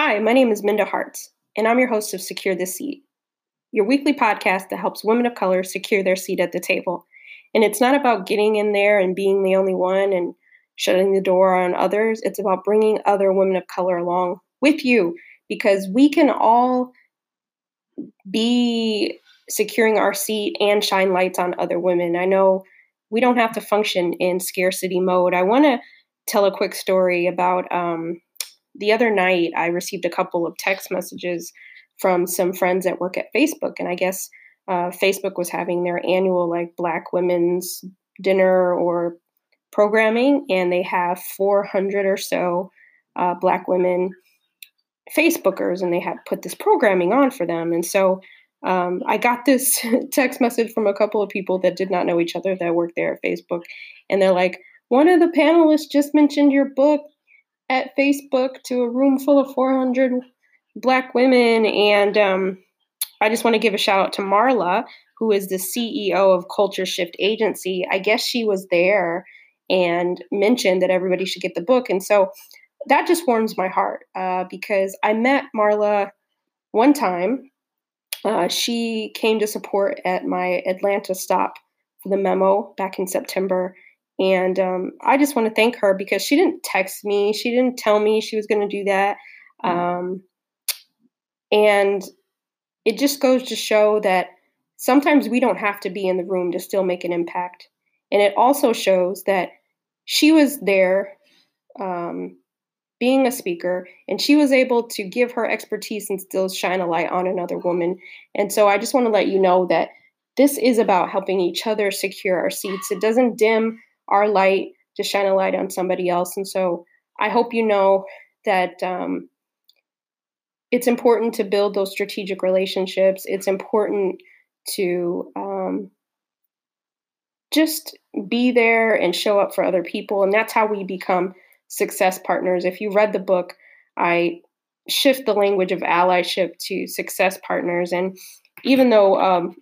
Hi, my name is Minda Harts, and I'm your host of Secure the Seat, your weekly podcast that helps women of color secure their seat at the table. And it's not about getting in there and being the only one and shutting the door on others. It's about bringing other women of color along with you because we can all be securing our seat and shine lights on other women. I know we don't have to function in scarcity mode. I want to tell a quick story about um, the other night. I received a couple of text messages from some friends that work at Facebook, and I guess uh, Facebook was having their annual like Black Women's Dinner or programming, and they have 400 or so uh, Black women Facebookers, and they had put this programming on for them. And so um, I got this text message from a couple of people that did not know each other that work there at Facebook, and they're like, "One of the panelists just mentioned your book at Facebook to a room full of 400 Black women," and um, I just want to give a shout out to Marla, who is the CEO of Culture Shift Agency. I guess she was there and mentioned that everybody should get the book, and so that just warms my heart uh, because I met Marla one time. Uh, she came to support at my Atlanta stop for the memo back in September. And um, I just want to thank her because she didn't text me. She didn't tell me she was going to do that. Um, and it just goes to show that sometimes we don't have to be in the room to still make an impact. And it also shows that she was there um, being a speaker, and she was able to give her expertise and still shine a light on another woman. And so I just want to let you know that this is about helping each other secure our seats. It doesn't dim our light to shine a light on somebody else. And so I hope you know that um, it's important to build those strategic relationships. It's important to um, just be there and show up for other people. And that's how we become success partners. If you read the book, I shift the language of allyship to success partners. And even though um,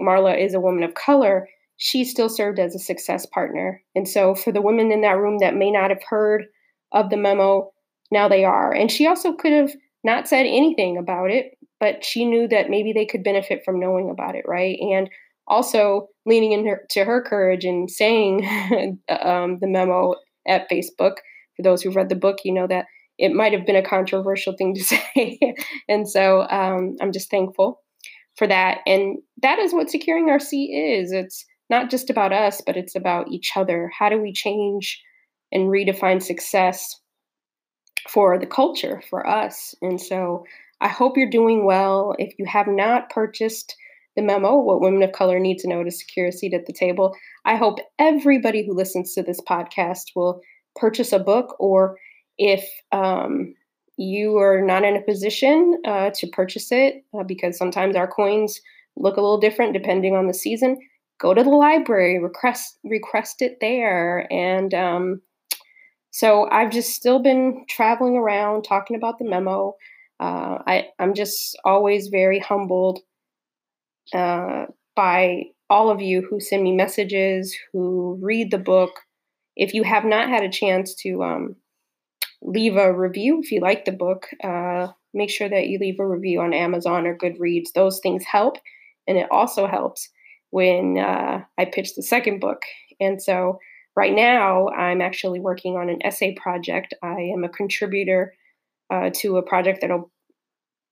Marla is a woman of color, she still served as a success partner. And so, for the women in that room that may not have heard of the memo, now they are. And she also could have not said anything about it, but she knew that maybe they could benefit from knowing about it, right? And also leaning into her, her courage and saying um, the memo at Facebook for those who've read the book, you know that it might have been a controversial thing to say. and so um, I'm just thankful for that. And that is what securing our seat is. It's not just about us, but it's about each other. How do we change and redefine success for the culture, for us? And so I hope you're doing well. If you have not purchased the memo, What Women of Color Need to Know to Secure a Seat at the Table, I hope everybody who listens to this podcast will purchase a book or if um, you are not in a position uh, to purchase it uh, because sometimes our coins look a little different depending on the season go to the library request request it there and um, so i've just still been traveling around talking about the memo uh, I, i'm just always very humbled uh, by all of you who send me messages who read the book if you have not had a chance to um, leave a review, if you like the book, uh, make sure that you leave a review on Amazon or Goodreads. Those things help. And it also helps when uh, I pitched the second book. And so right now, I'm actually working on an essay project. I am a contributor uh, to a project that'll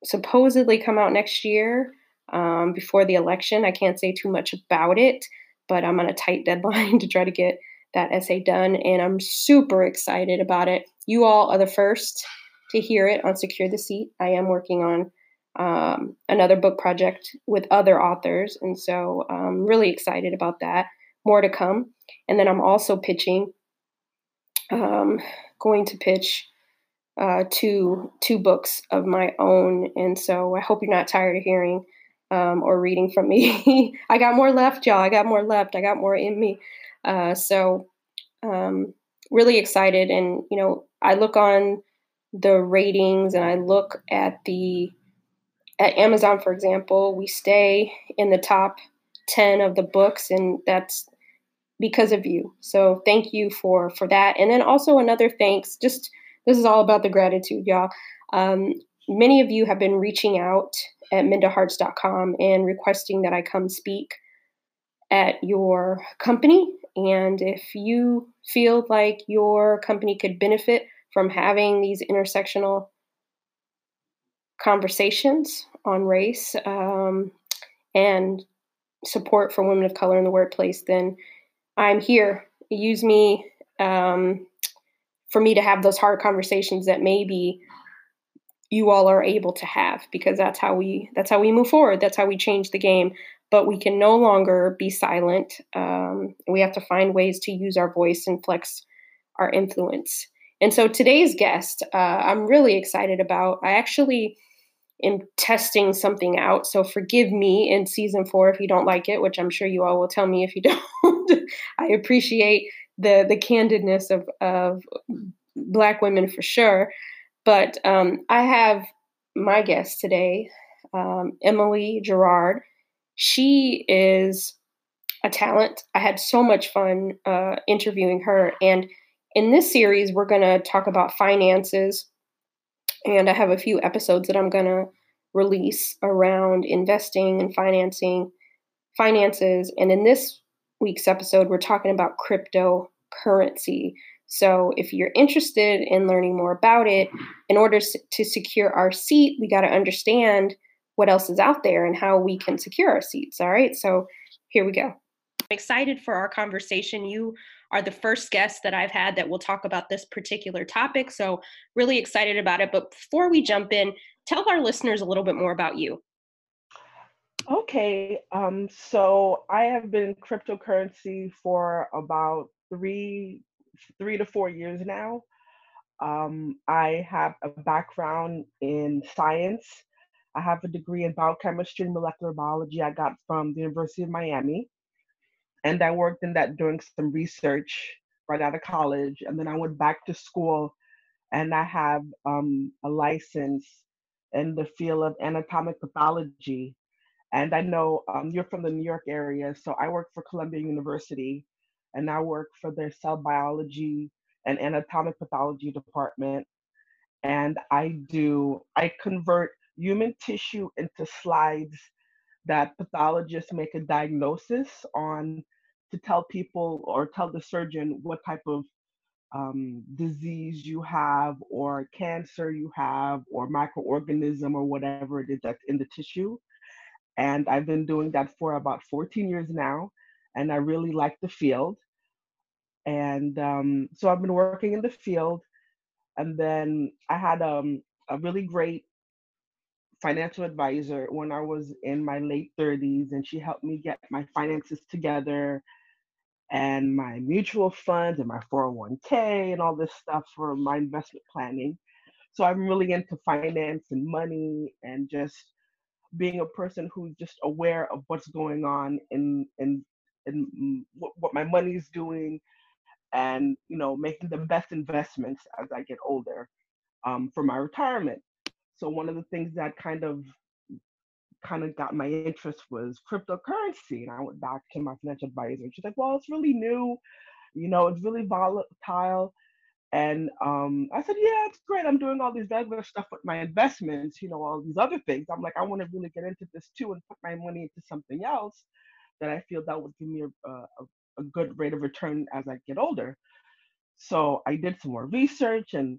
supposedly come out next year um, before the election. I can't say too much about it, but I'm on a tight deadline to try to get that essay done, and I'm super excited about it. You all are the first to hear it on Secure the Seat. I am working on um, another book project with other authors, and so I'm really excited about that. More to come. And then I'm also pitching, um, going to pitch uh, two two books of my own, and so I hope you're not tired of hearing um, or reading from me. I got more left, y'all. I got more left. I got more in me. Uh, so um, really excited, and you know, I look on the ratings and I look at the at Amazon, for example, we stay in the top ten of the books, and that's because of you. So thank you for for that, and then also another thanks. Just this is all about the gratitude, y'all. Um, many of you have been reaching out at mindaharts.com and requesting that I come speak at your company. And if you feel like your company could benefit from having these intersectional conversations on race um, and support for women of color in the workplace, then I'm here. Use me um, for me to have those hard conversations that maybe you all are able to have because that's how we that's how we move forward. That's how we change the game. But we can no longer be silent. Um, we have to find ways to use our voice and flex our influence. And so today's guest uh, i'm really excited about. I actually am testing something out so forgive me in season four if you don't like it which i'm sure you all will tell me if you don't i appreciate the the candidness of of black women for sure but um, I have my guest today, um, Emily Gerard. She is a talent. I had so much fun uh, interviewing her. And in this series, we're going to talk about finances. And I have a few episodes that I'm going to release around investing and financing finances. And in this week's episode, we're talking about cryptocurrency. So, if you're interested in learning more about it, in order to secure our seat, we got to understand what else is out there and how we can secure our seats. All right. So, here we go. I'm excited for our conversation. You are the first guests that I've had that will talk about this particular topic. So, really excited about it. But before we jump in, tell our listeners a little bit more about you. Okay. Um, so, I have been cryptocurrency for about three three to four years now. Um, I have a background in science. I have a degree in biochemistry and molecular biology I got from the University of Miami. And I worked in that doing some research right out of college. And then I went back to school and I have um, a license in the field of anatomic pathology. And I know um, you're from the New York area, so I work for Columbia University and I work for their cell biology and anatomic pathology department. And I do, I convert human tissue into slides that pathologists make a diagnosis on to tell people or tell the surgeon what type of um, disease you have or cancer you have or microorganism or whatever it is that's in the tissue. And I've been doing that for about 14 years now and I really like the field. And um, so I've been working in the field. And then I had um, a really great financial advisor when I was in my late 30s, and she helped me get my finances together and my mutual funds and my 401k and all this stuff for my investment planning. So I'm really into finance and money and just being a person who's just aware of what's going on in in and what, what my money's doing and you know making the best investments as i get older um, for my retirement so one of the things that kind of kind of got my interest was cryptocurrency and i went back to my financial advisor and she's like well it's really new you know it's really volatile and um, I said, yeah, it's great. I'm doing all these regular stuff with my investments, you know, all these other things. I'm like, I want to really get into this too and put my money into something else that I feel that would give me a, a, a good rate of return as I get older. So I did some more research and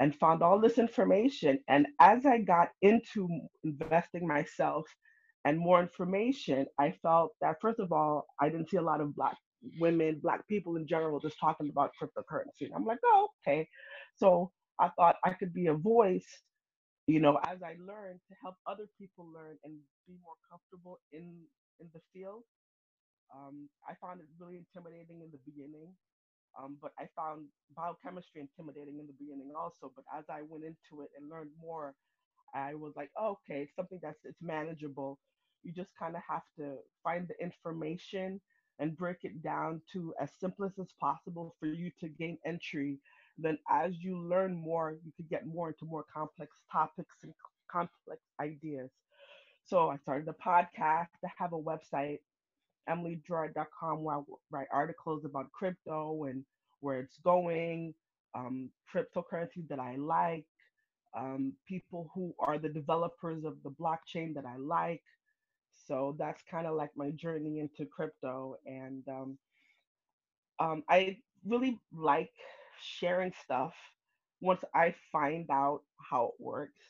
and found all this information. And as I got into investing myself and more information, I felt that first of all, I didn't see a lot of black women, black people in general, just talking about cryptocurrency. And I'm like, oh, okay. So I thought I could be a voice, you know, as I learned to help other people learn and be more comfortable in in the field. Um, I found it really intimidating in the beginning, um, but I found biochemistry intimidating in the beginning also. But as I went into it and learned more, I was like, oh, okay, it's something that's it's manageable. You just kind of have to find the information and break it down to as simplest as possible for you to gain entry. Then, as you learn more, you could get more into more complex topics and complex ideas. So I started a podcast. I have a website, emilygerard.com, where I write articles about crypto and where it's going, um, cryptocurrencies that I like, um, people who are the developers of the blockchain that I like. So that's kind of like my journey into crypto. And um, um, I really like sharing stuff once I find out how it works.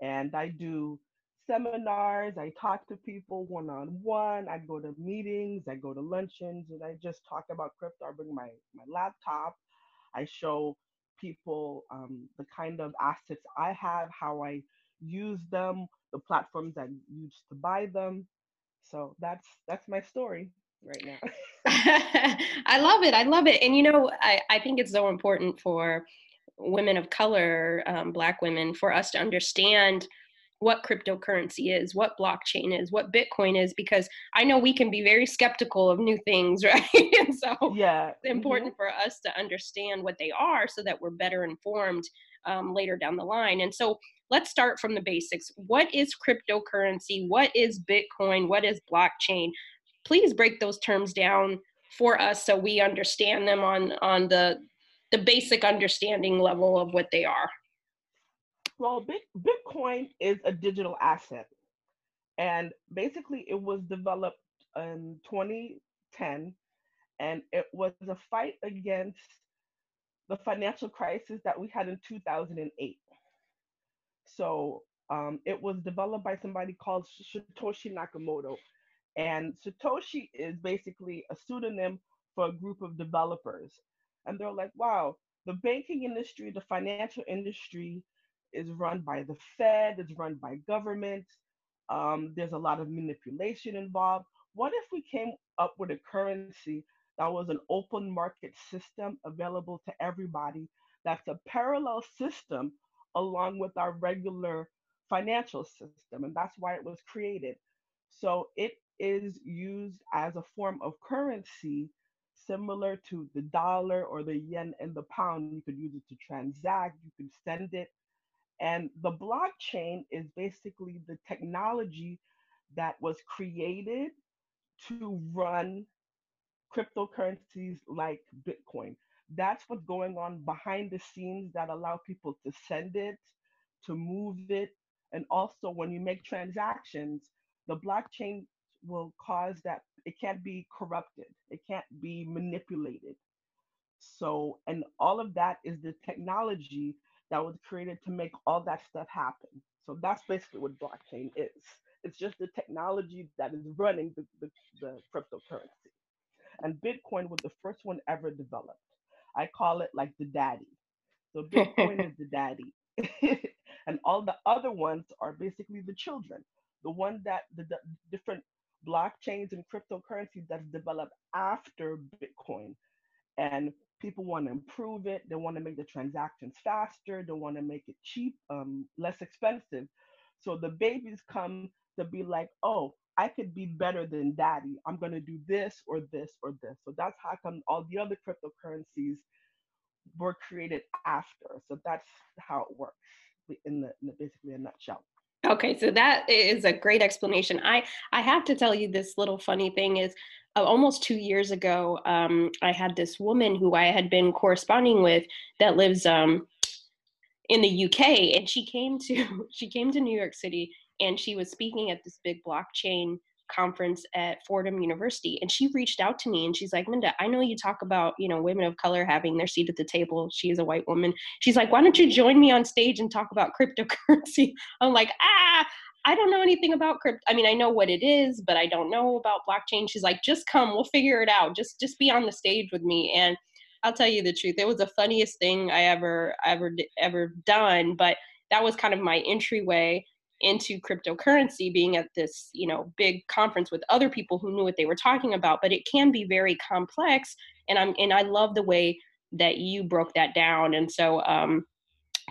And I do seminars, I talk to people one on one, I go to meetings, I go to luncheons, and I just talk about crypto. I bring my, my laptop, I show people um, the kind of assets I have, how I use them, the platforms I use to buy them. So that's that's my story right now. I love it. I love it. And you know, I, I think it's so important for women of color, um, Black women, for us to understand what cryptocurrency is, what blockchain is, what Bitcoin is, because I know we can be very skeptical of new things, right? and so yeah, it's important mm-hmm. for us to understand what they are so that we're better informed um, later down the line. And so let's start from the basics. What is cryptocurrency? What is Bitcoin? What is blockchain? Please break those terms down for us so we understand them on on the the basic understanding level of what they are. Well, Bitcoin is a digital asset. And basically, it was developed in 2010, and it was a fight against the financial crisis that we had in 2008. So um, it was developed by somebody called Satoshi Nakamoto. And Satoshi is basically a pseudonym for a group of developers. And they're like, wow, the banking industry, the financial industry is run by the Fed, it's run by government. Um, there's a lot of manipulation involved. What if we came up with a currency that was an open market system available to everybody? That's a parallel system along with our regular financial system. And that's why it was created. So it is used as a form of currency similar to the dollar or the yen and the pound. You could use it to transact, you could send it and the blockchain is basically the technology that was created to run cryptocurrencies like Bitcoin. That's what's going on behind the scenes that allow people to send it, to move it. And also, when you make transactions, the blockchain will cause that it can't be corrupted, it can't be manipulated. So, and all of that is the technology that was created to make all that stuff happen. So that's basically what blockchain is. It's just the technology that is running the, the, the cryptocurrency. And Bitcoin was the first one ever developed. I call it like the daddy. So Bitcoin is the daddy. and all the other ones are basically the children, the one that the, the different blockchains and cryptocurrencies that's developed after Bitcoin. And people want to improve it they want to make the transactions faster they want to make it cheap um, less expensive. So the babies come to be like oh i could be better than daddy. I'm going to do this or this or this. So that's how come all the other cryptocurrencies were created after. So that's how it works in the, in the basically a nutshell. Okay, so that is a great explanation. I I have to tell you this little funny thing is almost two years ago, um, I had this woman who I had been corresponding with that lives um, in the UK, and she came to she came to New York City, and she was speaking at this big blockchain conference at Fordham University and she reached out to me and she's like, Minda, I know you talk about, you know, women of color having their seat at the table. She is a white woman. She's like, why don't you join me on stage and talk about cryptocurrency? I'm like, ah, I don't know anything about crypto. I mean, I know what it is, but I don't know about blockchain. She's like, just come, we'll figure it out. Just just be on the stage with me. And I'll tell you the truth. It was the funniest thing I ever ever ever done, but that was kind of my entryway into cryptocurrency being at this you know big conference with other people who knew what they were talking about but it can be very complex and i'm and i love the way that you broke that down and so um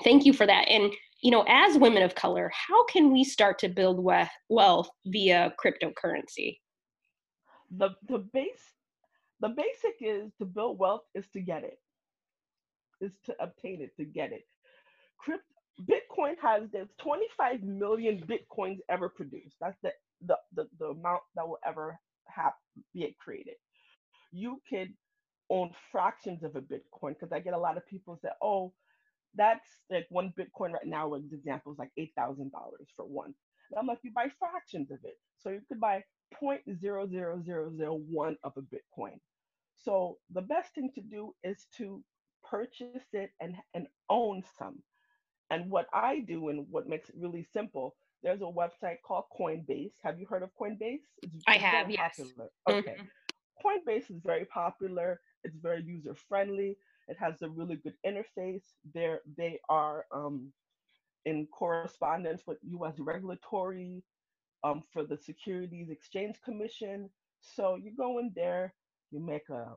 thank you for that and you know as women of color how can we start to build wealth via cryptocurrency the the base the basic is to build wealth is to get it is to obtain it to get it crypto Bitcoin has there's 25 million bitcoins ever produced. That's the the the, the amount that will ever have be created. You can own fractions of a Bitcoin because I get a lot of people say, "Oh, that's like one Bitcoin right now, as example, is like eight thousand dollars for one. And I'm like, you buy fractions of it, so you could buy 0.00001 of a Bitcoin. So the best thing to do is to purchase it and and own some. And what I do and what makes it really simple, there's a website called Coinbase. Have you heard of Coinbase? It's, I have, yes. Popular. Okay. Mm-hmm. Coinbase is very popular. It's very user friendly. It has a really good interface. There, they are um, in correspondence with U.S. regulatory um, for the Securities Exchange Commission. So you go in there, you make a,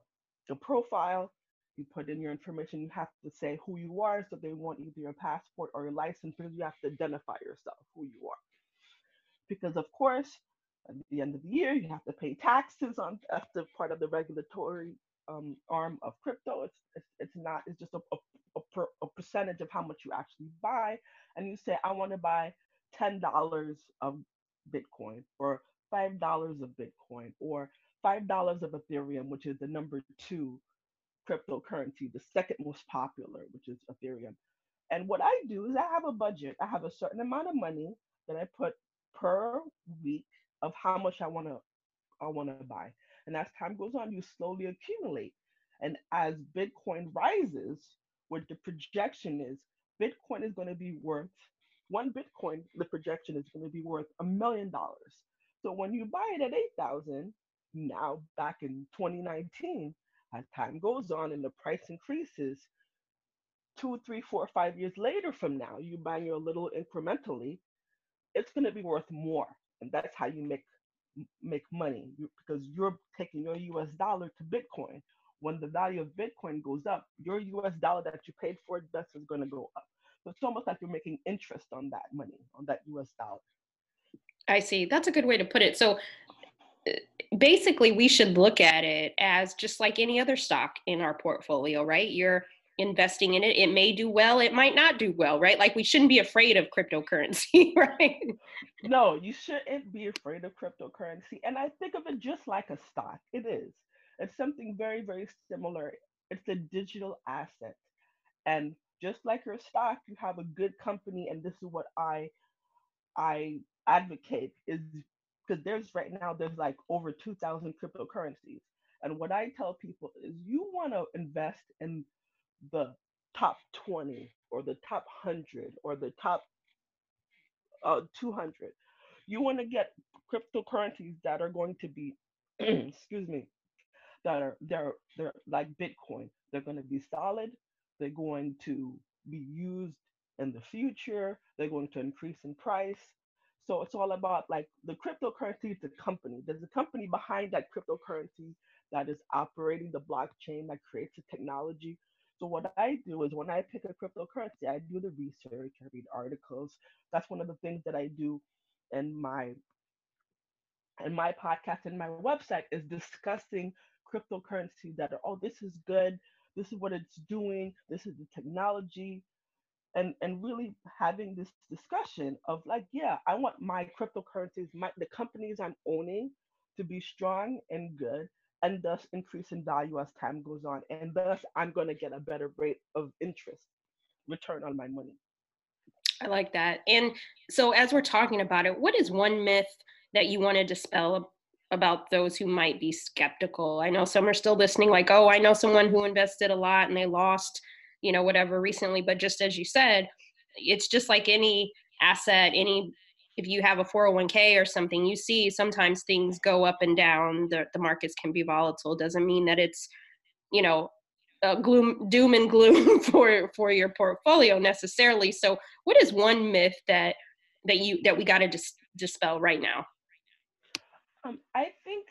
a profile, you put in your information. You have to say who you are, so they want either your passport or your license because you have to identify yourself, who you are. Because of course, at the end of the year, you have to pay taxes on that's part of the regulatory um, arm of crypto. It's, it's, it's not, it's just a, a, a, a, percentage of how much you actually buy. And you say, I want to buy $10 of Bitcoin or $5 of Bitcoin or $5 of Ethereum, which is the number two cryptocurrency, the second most popular, which is Ethereum. And what I do is I have a budget. I have a certain amount of money that I put per week of how much I want to I want to buy. And as time goes on, you slowly accumulate. And as Bitcoin rises, what the projection is, Bitcoin is going to be worth one Bitcoin, the projection is going to be worth a million dollars. So when you buy it at 8,000, now back in 2019, as time goes on and the price increases, two, three, four, five years later from now, you buy your little incrementally, it's going to be worth more. And that's how you make make money because you're taking your US dollar to Bitcoin. When the value of Bitcoin goes up, your US dollar that you paid for it, that's is going to go up. So it's almost like you're making interest on that money, on that US dollar. I see. That's a good way to put it. So uh, basically, we should look at it as just like any other stock in our portfolio, right? You're investing in it. It may do well, it might not do well, right? Like we shouldn't be afraid of cryptocurrency, right? No, you shouldn't be afraid of cryptocurrency. And I think of it just like a stock. It is. It's something very, very similar. It's a digital asset. And just like your stock, you have a good company, and this is what I I advocate is because there's right now there's like over 2,000 cryptocurrencies. And what I tell people is you want to invest in the top 20 or the top 100 or the top uh, 200. You want to get cryptocurrencies that are going to be, excuse me, that are they're they're like Bitcoin. They're going to be solid. They're going to be used in the future. They're going to increase in price. So it's all about like the cryptocurrency is a company. There's a company behind that cryptocurrency that is operating the blockchain that creates the technology. So what I do is when I pick a cryptocurrency, I do the research, I read articles. That's one of the things that I do in my in my podcast and my website is discussing cryptocurrency that are, oh, this is good, this is what it's doing, this is the technology, and and really having this discussion of like, yeah, I want my cryptocurrencies, my the companies I'm owning to be strong and good and thus increase in value as time goes on. And thus, I'm going to get a better rate of interest return on my money. I like that. And so, as we're talking about it, what is one myth that you want to dispel about those who might be skeptical? I know some are still listening, like, oh, I know someone who invested a lot and they lost, you know, whatever recently. But just as you said, it's just like any asset, any if you have a 401k or something, you see sometimes things go up and down. The, the markets can be volatile. Doesn't mean that it's, you know, uh, gloom, doom and gloom for for your portfolio necessarily. So, what is one myth that that you that we got to dis- dispel right now? Um, I think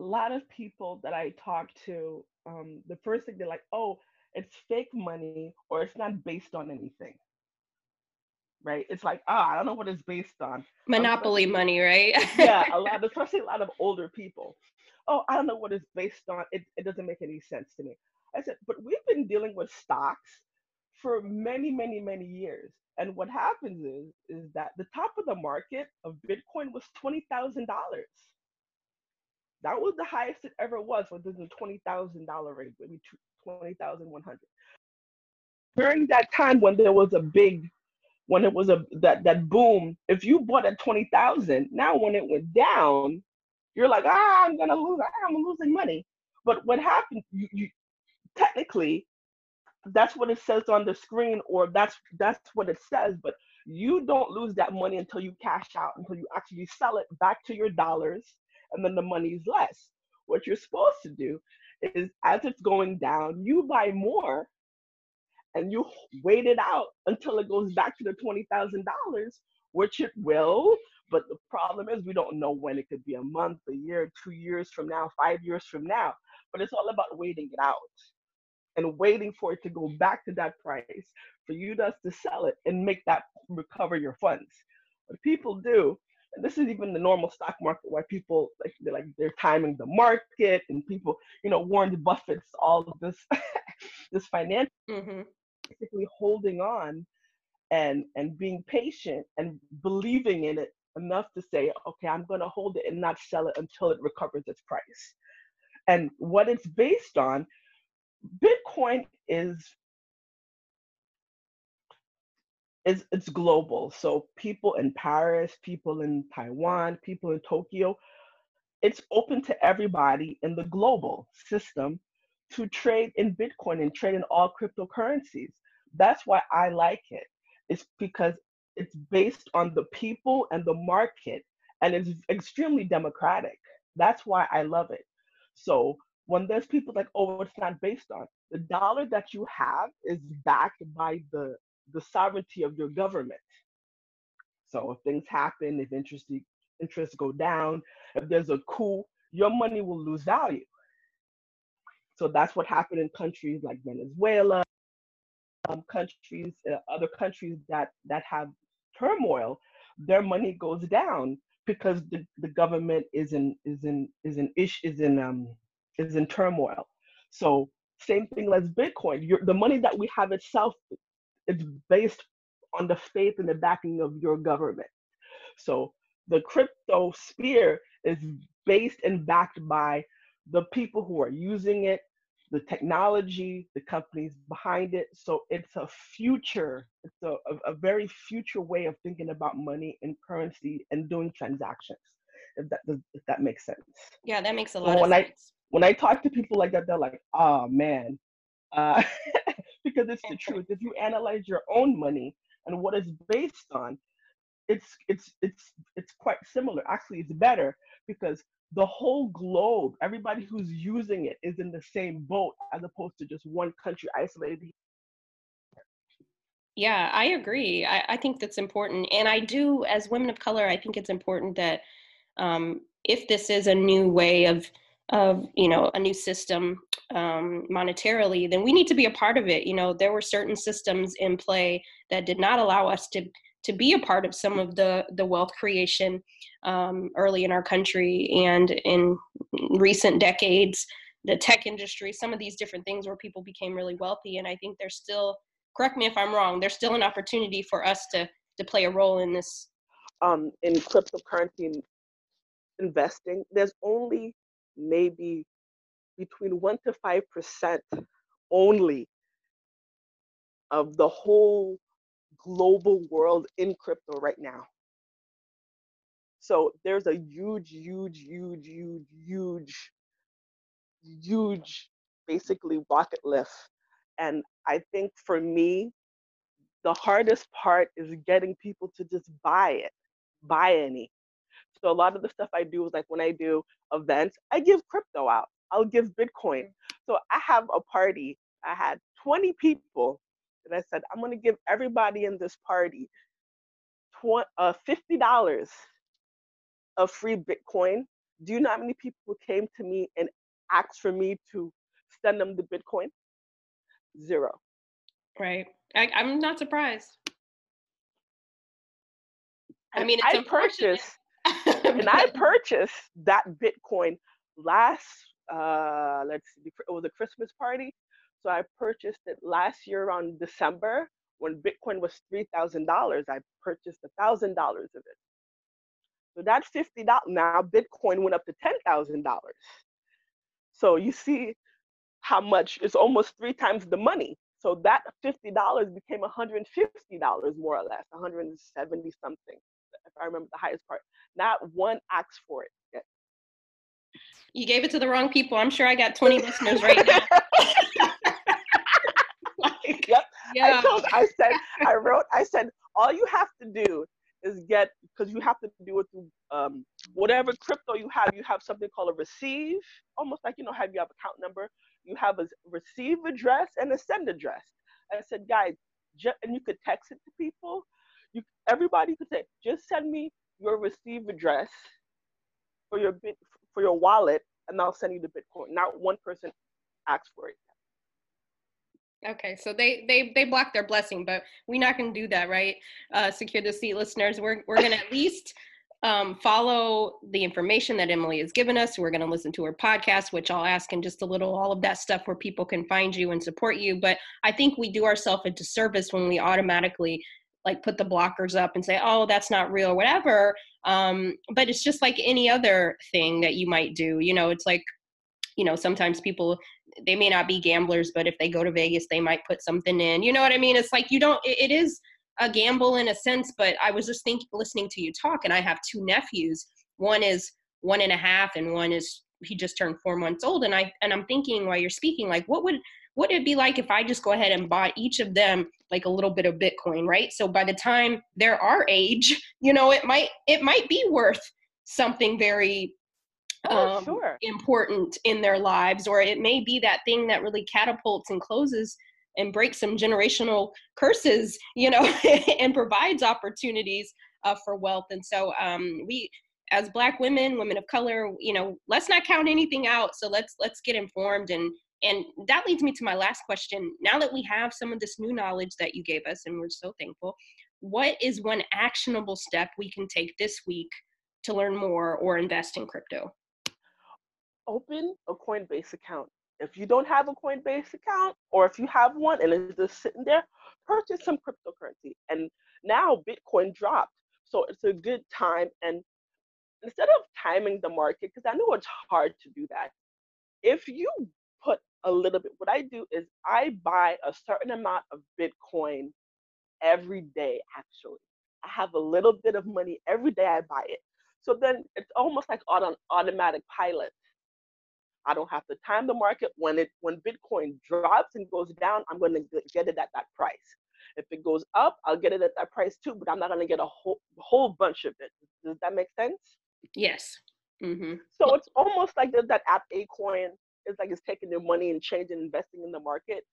a lot of people that I talk to, um, the first thing they're like, "Oh, it's fake money," or "It's not based on anything." Right? It's like, ah, I don't know what it's based on. Monopoly money, right? yeah, a lot, especially a lot of older people. Oh, I don't know what it's based on. It, it doesn't make any sense to me. I said, but we've been dealing with stocks for many, many, many years. And what happens is, is that the top of the market of Bitcoin was twenty thousand dollars. That was the highest it ever was, within the twenty thousand dollar range, maybe twenty thousand one hundred. during that time when there was a big when it was a that that boom, if you bought at twenty thousand, now when it went down, you're like, ah, I'm gonna lose, ah, I'm losing money. But what happened? You, you technically, that's what it says on the screen, or that's that's what it says. But you don't lose that money until you cash out, until you actually sell it back to your dollars, and then the money's less. What you're supposed to do is, as it's going down, you buy more and you wait it out until it goes back to the $20,000, which it will. But the problem is, we don't know when it could be a month, a year, two years from now, five years from now. But it's all about waiting it out and waiting for it to go back to that price for you to, to sell it and make that recover your funds. What people do, and this is even the normal stock market where people like they're like they're timing the market and people, you know, Warren Buffett's all of this this financial mm-hmm basically holding on and and being patient and believing in it enough to say okay i'm going to hold it and not sell it until it recovers its price. And what it's based on bitcoin is is it's global. So people in paris people in taiwan people in tokyo it's open to everybody in the global system to trade in bitcoin and trade in all cryptocurrencies that's why I like it. It's because it's based on the people and the market and it's extremely democratic. That's why I love it. So when there's people like, oh, it's not based on the dollar that you have is backed by the the sovereignty of your government. So if things happen, if interest interests go down, if there's a coup, your money will lose value. So that's what happened in countries like Venezuela, um, countries, uh, other countries that that have turmoil, their money goes down because the, the government is in is in is in ish is in um is in turmoil. So same thing as Bitcoin. Your, the money that we have itself, it's based on the faith and the backing of your government. So the crypto sphere is based and backed by the people who are using it, the technology, the companies behind it. So it's a future, it's a, a, very future way of thinking about money and currency and doing transactions. If that if that makes sense. Yeah, that makes a lot so when sense. I, when I talk to people like that, they're like, oh man. Uh, because it's the truth. If you analyze your own money and what it's based on, it's it's it's it's quite similar. Actually, it's better because the whole globe, everybody who's using it is in the same boat as opposed to just one country isolated. Yeah, I agree. I, I think that's important. And I do, as women of color, I think it's important that um, if this is a new way of, of you know, a new system um, monetarily, then we need to be a part of it. You know, there were certain systems in play that did not allow us to to be a part of some of the the wealth creation um, early in our country and in recent decades. The tech industry some of these different things where people became really wealthy and i think there's still correct me if i'm wrong there's still an opportunity for us to to play a role in this. Um, in cryptocurrency investing there's only maybe between 1 to 5 percent only of the whole global world in crypto right now. So there's a huge, huge, huge, huge, huge, huge, basically rocket lift. And I think for me, the hardest part is getting people to just buy it, buy any. So a lot of the stuff I do is like when I do events, I give crypto out. I'll give Bitcoin. So I have a party. I had 20 people and I said, I'm going to give everybody in this party tw- uh, $50 of free Bitcoin. Do you know how many people came to me and asked for me to send them the Bitcoin? Zero. Right. I, am not surprised. I mean, I purchased, and I purchased that Bitcoin last, uh, let's see, it was a Christmas party. So I purchased it last year around December when Bitcoin was $3,000. I purchased $1,000 of it. So that's $50. Now Bitcoin went up to $10,000. So you see how much it's almost three times the money. So that $50 became $150 more or less, 170 something, if I remember the highest part. Not one asked for it yet. You gave it to the wrong people. I'm sure I got 20 listeners right now. like, yep. Yeah. I, told, I said, I wrote, I said, all you have to do is get because you have to do it through um, whatever crypto you have. You have something called a receive, almost like you know, have you have account number. You have a receive address and a send address. I said, guys, ju- and you could text it to people. You everybody could say, just send me your receive address for your bit for your wallet, and I'll send you the Bitcoin. Not one person asked for it. Okay, so they they they block their blessing, but we're not going to do that, right? Uh, Secure the seat listeners, we're we're going to at least um, follow the information that Emily has given us. We're going to listen to her podcast, which I'll ask in just a little, all of that stuff where people can find you and support you. But I think we do ourselves a disservice when we automatically like put the blockers up and say, oh, that's not real, or whatever. Um, but it's just like any other thing that you might do. You know, it's like you know sometimes people they may not be gamblers but if they go to vegas they might put something in. You know what i mean? It's like you don't it, it is a gamble in a sense but i was just thinking listening to you talk and i have two nephews. One is one and a half and one is he just turned four months old and i and i'm thinking while you're speaking like what would what it be like if i just go ahead and bought each of them like a little bit of bitcoin right? So by the time they're our age you know it might it might be worth something very oh, um, sure. important in their lives, or it may be that thing that really catapults and closes and breaks some generational curses, you know, and provides opportunities uh, for wealth. And so um, we, as Black women, women of color, you know, let's not count anything out. So let's let's get informed and and that leads me to my last question. Now that we have some of this new knowledge that you gave us, and we're so thankful, what is one actionable step we can take this week to learn more or invest in crypto? Open a Coinbase account. If you don't have a Coinbase account, or if you have one and it's just sitting there, purchase some cryptocurrency. And now Bitcoin dropped. So it's a good time. And instead of timing the market, because I know it's hard to do that, if you put a little bit, what I do is I buy a certain amount of Bitcoin every day, actually. I have a little bit of money every day I buy it. So then it's almost like on an automatic pilot. I don't have to time the market. When it when Bitcoin drops and goes down, I'm going to get it at that price. If it goes up, I'll get it at that price too, but I'm not going to get a whole whole bunch of it. Does that make sense? Yes. Mm-hmm. So it's almost like that app Acorn is like it's taking your money and changing, investing in the market.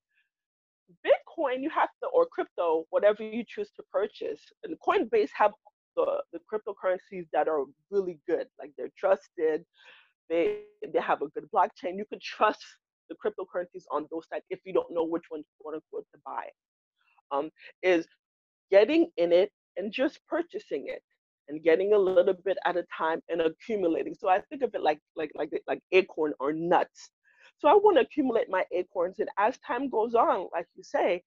Bitcoin, you have to, or crypto, whatever you choose to purchase. And Coinbase have the, the cryptocurrencies that are really good, like they're trusted, they they have a good blockchain. You can trust the cryptocurrencies on those sites if you don't know which one quote unquote to buy. Um, is getting in it and just purchasing it and getting a little bit at a time and accumulating. So I think of it like like like like acorn or nuts. So I want to accumulate my acorns, and as time goes on, like you say,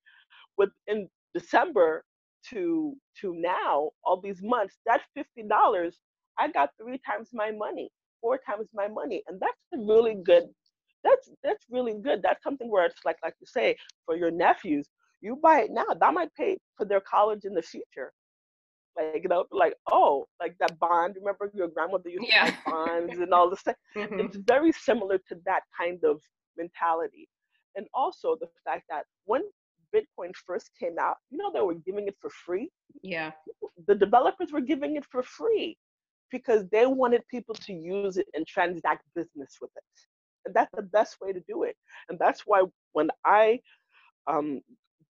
within December to to now, all these months, that fifty dollars, I got three times my money four times my money. And that's really good. That's that's really good. That's something where it's like like you say, for your nephews, you buy it now. That might pay for their college in the future. Like you know, like oh, like that bond. Remember your grandmother used yeah. to buy bonds and all this stuff. Mm-hmm. It's very similar to that kind of mentality. And also the fact that when Bitcoin first came out, you know, they were giving it for free. Yeah. The developers were giving it for free because they wanted people to use it and transact business with it. And that's the best way to do it. And that's why when I um,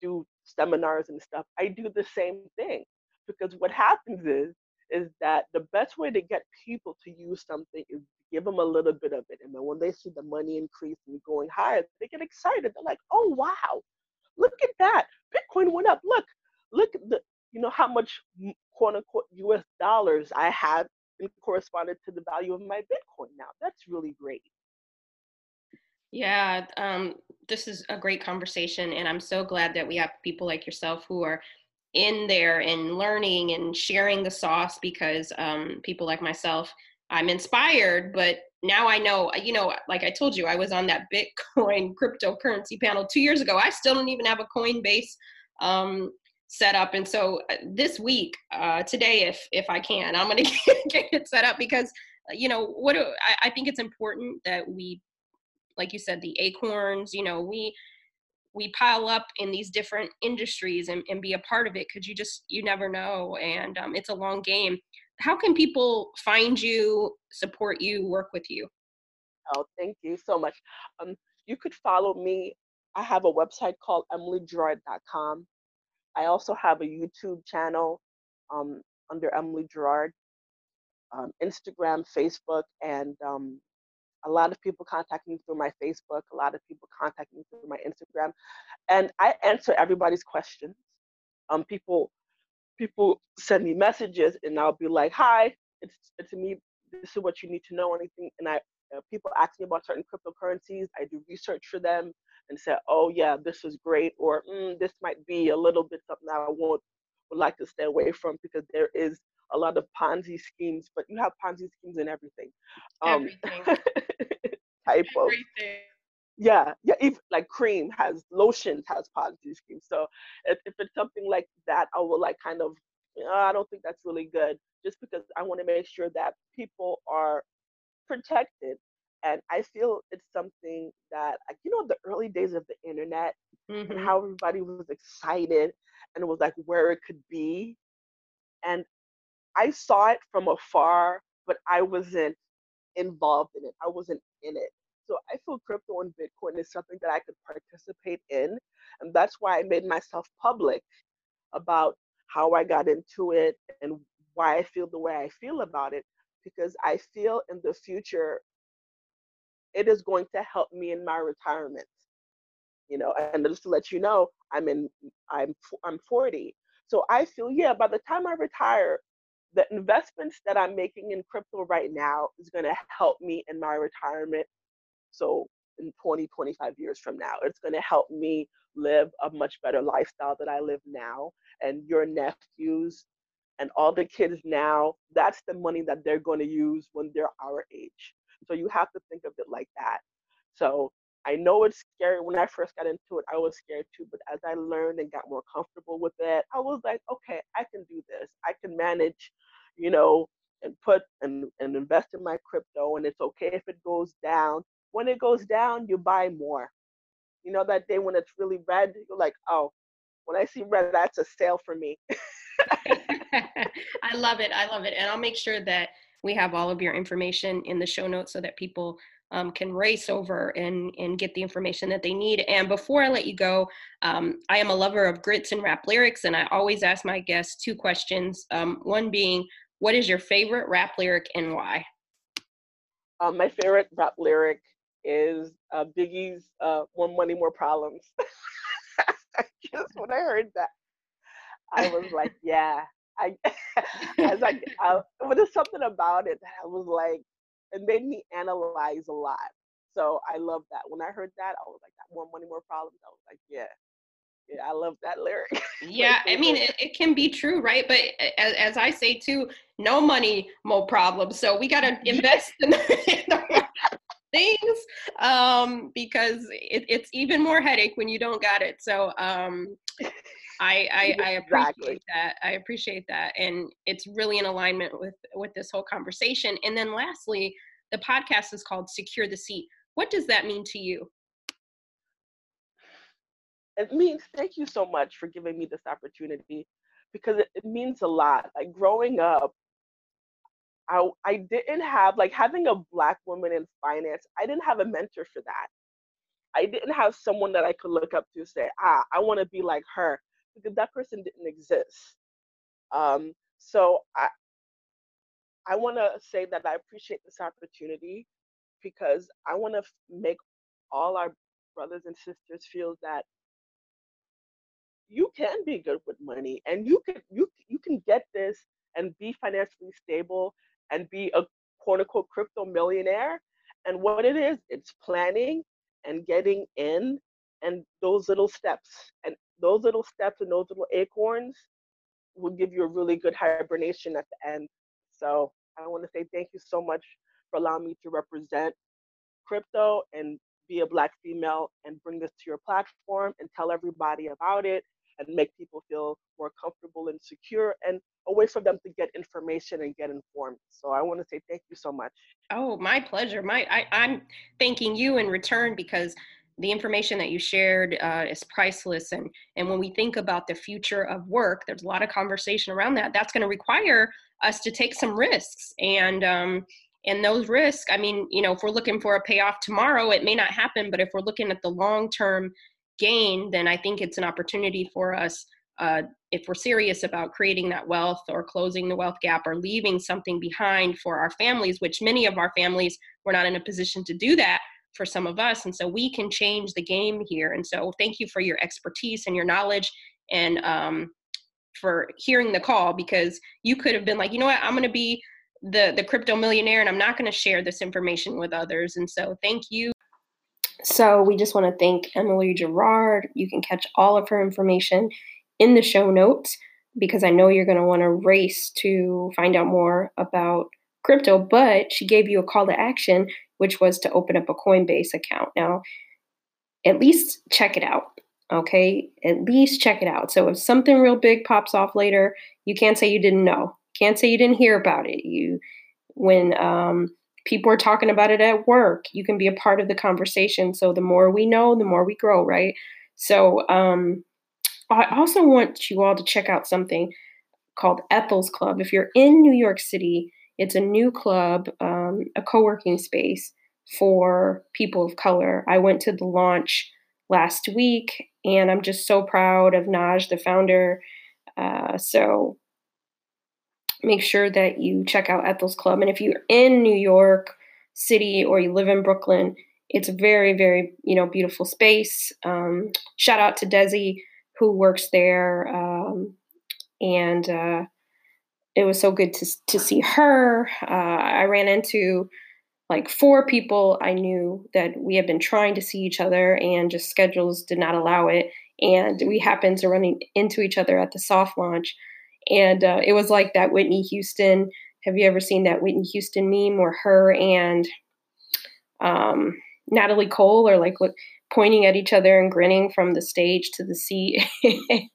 do seminars and stuff, I do the same thing. Because what happens is, is that the best way to get people to use something is give them a little bit of it. And then when they see the money increase and going higher, they get excited. They're like, oh, wow, look at that. Bitcoin went up. Look, look at the, you know, how much quote unquote US dollars I have corresponded to the value of my Bitcoin now. That's really great. Yeah, um, this is a great conversation, and I'm so glad that we have people like yourself who are in there and learning and sharing the sauce because um, people like myself, I'm inspired, but now I know, you know, like I told you, I was on that Bitcoin cryptocurrency panel two years ago. I still don't even have a Coinbase um, set up. And so uh, this week, uh, today, if if I can, I'm going to get it set up because, uh, you know, what do, I, I think it's important that we, like you said, the acorns, you know, we we pile up in these different industries and, and be a part of it because you just you never know. And um, it's a long game. How can people find you support you work with you? Oh thank you so much. Um, you could follow me. I have a website called emilygerard.com i also have a youtube channel um, under emily gerard um, instagram facebook and um, a lot of people contact me through my Facebook, a lot of people contact me through my Instagram, and I answer everybody's questions. Um, people people send me messages, and I'll be like, "Hi, it's it's me. This is what you need to know. Anything?" And I uh, people ask me about certain cryptocurrencies. I do research for them and say, "Oh yeah, this is great," or mm, "This might be a little bit something that I won't would like to stay away from because there is a lot of Ponzi schemes, but you have Ponzi schemes in everything. Um, everything. type of yeah yeah if like cream has lotions has Ponzi schemes so if, if it's something like that i will like kind of i don't think that's really good just because i want to make sure that people are protected and i feel it's something that you know the early days of the internet mm-hmm. and how everybody was excited and it was like where it could be and I saw it from afar, but I wasn't involved in it. I wasn't in it. So I feel crypto and Bitcoin is something that I could participate in. And that's why I made myself public about how I got into it and why I feel the way I feel about it. Because I feel in the future, it is going to help me in my retirement. You know, and just to let you know, I'm in, I'm, I'm 40. So I feel, yeah, by the time I retire, the investments that I'm making in crypto right now is going to help me in my retirement. So in 20, 25 years from now, it's going to help me live a much better lifestyle that I live now. And your nephews and all the kids now, that's the money that they're going to use when they're our age. So you have to think of it like that. So I know it's scary. When I first got into it, I was scared too. But as I learned and got more comfortable with it, I was like, okay, I can do this. I can manage, you know, and put and, and invest in my crypto. And it's okay if it goes down. When it goes down, you buy more. You know, that day when it's really red, you're like, oh, when I see red, that's a sale for me. I love it. I love it. And I'll make sure that we have all of your information in the show notes so that people um, can race over and, and get the information that they need. And before I let you go, um, I am a lover of grits and rap lyrics, and I always ask my guests two questions. Um, one being, what is your favorite rap lyric and why? Um, my favorite rap lyric is uh, Biggie's uh, "More Money, More Problems." Just when I heard that, I was like, "Yeah." I, I was like, I, but there's something about it that I was like, it made me analyze a lot. So I love that. When I heard that, I was like, that more money, more problems. I was like, yeah, yeah, I love that lyric. yeah, I mean, it, it, can be true, right? But as, as, I say too, no money, more problems. So we got to invest in the, in the things um, because it, it's even more headache when you don't got it. So um, I, I, I appreciate that. I appreciate that, and it's really in alignment with with this whole conversation. And then lastly, the podcast is called "Secure the Seat." What does that mean to you? It means thank you so much for giving me this opportunity because it, it means a lot. Like growing up, I I didn't have like having a black woman in finance. I didn't have a mentor for that. I didn't have someone that I could look up to say, ah, I want to be like her because that person didn't exist. Um, so I I want to say that I appreciate this opportunity because I want to make all our brothers and sisters feel that you can be good with money and you can you you can get this and be financially stable and be a quote unquote crypto millionaire and what it is it's planning and getting in and those little steps and those little steps and those little acorns will give you a really good hibernation at the end. So I want to say thank you so much for allowing me to represent crypto and be a black female and bring this to your platform and tell everybody about it and make people feel more comfortable and secure and a way for them to get information and get informed. So I want to say thank you so much. Oh, my pleasure. My I, I'm thanking you in return because the information that you shared uh, is priceless and and when we think about the future of work there's a lot of conversation around that that's going to require us to take some risks and um, and those risks i mean you know if we're looking for a payoff tomorrow it may not happen but if we're looking at the long term gain then i think it's an opportunity for us uh, if we're serious about creating that wealth or closing the wealth gap or leaving something behind for our families which many of our families were not in a position to do that for some of us and so we can change the game here. And so thank you for your expertise and your knowledge and um, for hearing the call because you could have been like you know what? I'm going to be the the crypto millionaire and i'm not going to share this information with others. And so thank you so we just want to thank emily gerard. You can catch all of her information in the show notes because i know you're going to want to race to find out more about crypto but she gave you a call to action which was to open up a coinbase account. Now at least check it out okay? At least check it out. So if something real big pops off later you can't say you didn't know. Can't say you didn't hear about it. You, when um, people are talking about it at work, you can be a part of the conversation. So the more we know, the more we grow, right? So um, I also want you all to check out something called Ethel's Club. If you're in New York City, it's a new club, um, a co working space for people of color. I went to the launch last week and I'm just so proud of Naj, the founder. Uh, so make sure that you check out Ethel's Club. And if you're in New York City or you live in Brooklyn, it's a very, very, you know, beautiful space. Um, shout out to Desi who works there. Um, and uh, it was so good to, to see her. Uh, I ran into like four people I knew that we had been trying to see each other and just schedules did not allow it. And we happened to run into each other at the soft launch. And uh, it was like that Whitney Houston. Have you ever seen that Whitney Houston meme where her and um, Natalie Cole are like pointing at each other and grinning from the stage to the seat?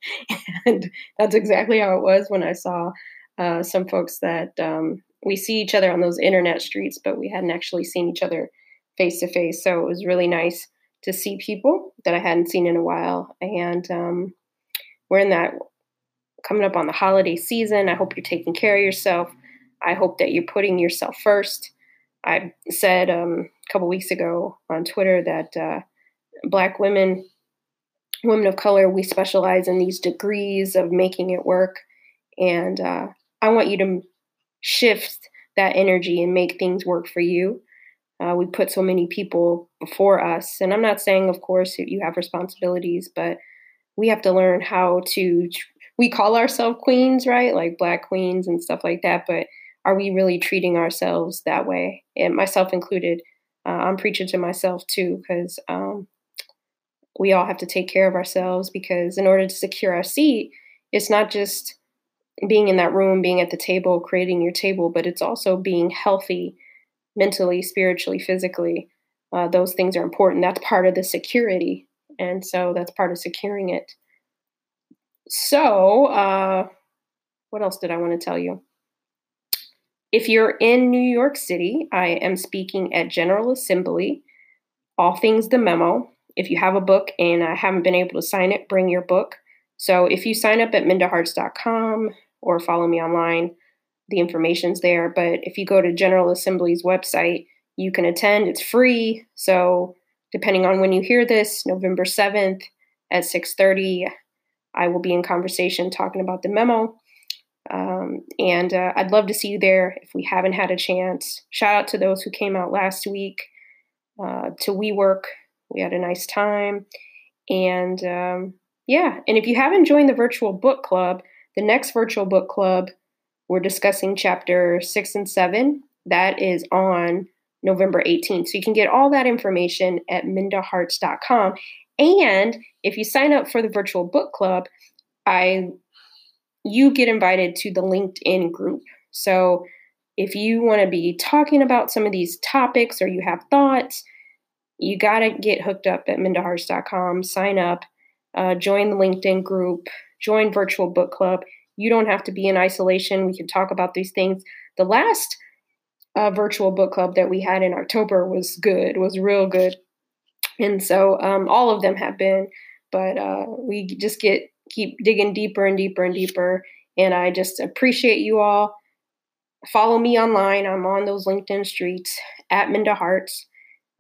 and that's exactly how it was when I saw uh, some folks that um, we see each other on those internet streets, but we hadn't actually seen each other face to face. So it was really nice to see people that I hadn't seen in a while. And um, we're in that coming up on the holiday season. I hope you're taking care of yourself. I hope that you're putting yourself first. I said um, a couple weeks ago on Twitter that uh, Black women, women of color, we specialize in these degrees of making it work. And uh, I want you to shift that energy and make things work for you. Uh, we put so many people before us. And I'm not saying, of course, you have responsibilities, but we have to learn how to we call ourselves queens, right? Like black queens and stuff like that. But are we really treating ourselves that way? And myself included. Uh, I'm preaching to myself too, because um, we all have to take care of ourselves. Because in order to secure our seat, it's not just being in that room, being at the table, creating your table, but it's also being healthy mentally, spiritually, physically. Uh, those things are important. That's part of the security. And so that's part of securing it. So, uh, what else did I want to tell you? If you're in New York City, I am speaking at General Assembly, All Things the Memo. If you have a book and I haven't been able to sign it, bring your book. So if you sign up at mindaharts.com or follow me online, the information's there. But if you go to General Assembly's website, you can attend. It's free. So depending on when you hear this, November 7th at 6:30, I will be in conversation talking about the memo. Um, and uh, I'd love to see you there if we haven't had a chance. Shout out to those who came out last week uh, to WeWork. We had a nice time. And um, yeah, and if you haven't joined the virtual book club, the next virtual book club, we're discussing chapter six and seven. That is on November 18th. So you can get all that information at mindaharts.com. And if you sign up for the virtual book club, I you get invited to the LinkedIn group. So if you want to be talking about some of these topics or you have thoughts, you got to get hooked up at mindaharts.com, sign up, uh, join the LinkedIn group, join Virtual Book Club. You don't have to be in isolation. We can talk about these things. The last uh, virtual book club that we had in October was good, was real good. And so um, all of them have been, but uh, we just get keep digging deeper and deeper and deeper. And I just appreciate you all. Follow me online. I'm on those LinkedIn streets at Minda Harts.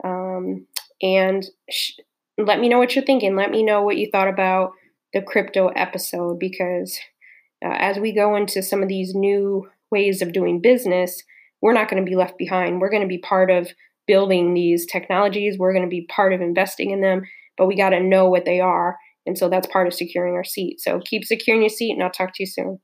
Um, and sh- let me know what you're thinking. Let me know what you thought about the crypto episode because uh, as we go into some of these new ways of doing business, we're not going to be left behind. We're going to be part of building these technologies. We're going to be part of investing in them, but we got to know what they are. And so that's part of securing our seat. So keep securing your seat, and I'll talk to you soon.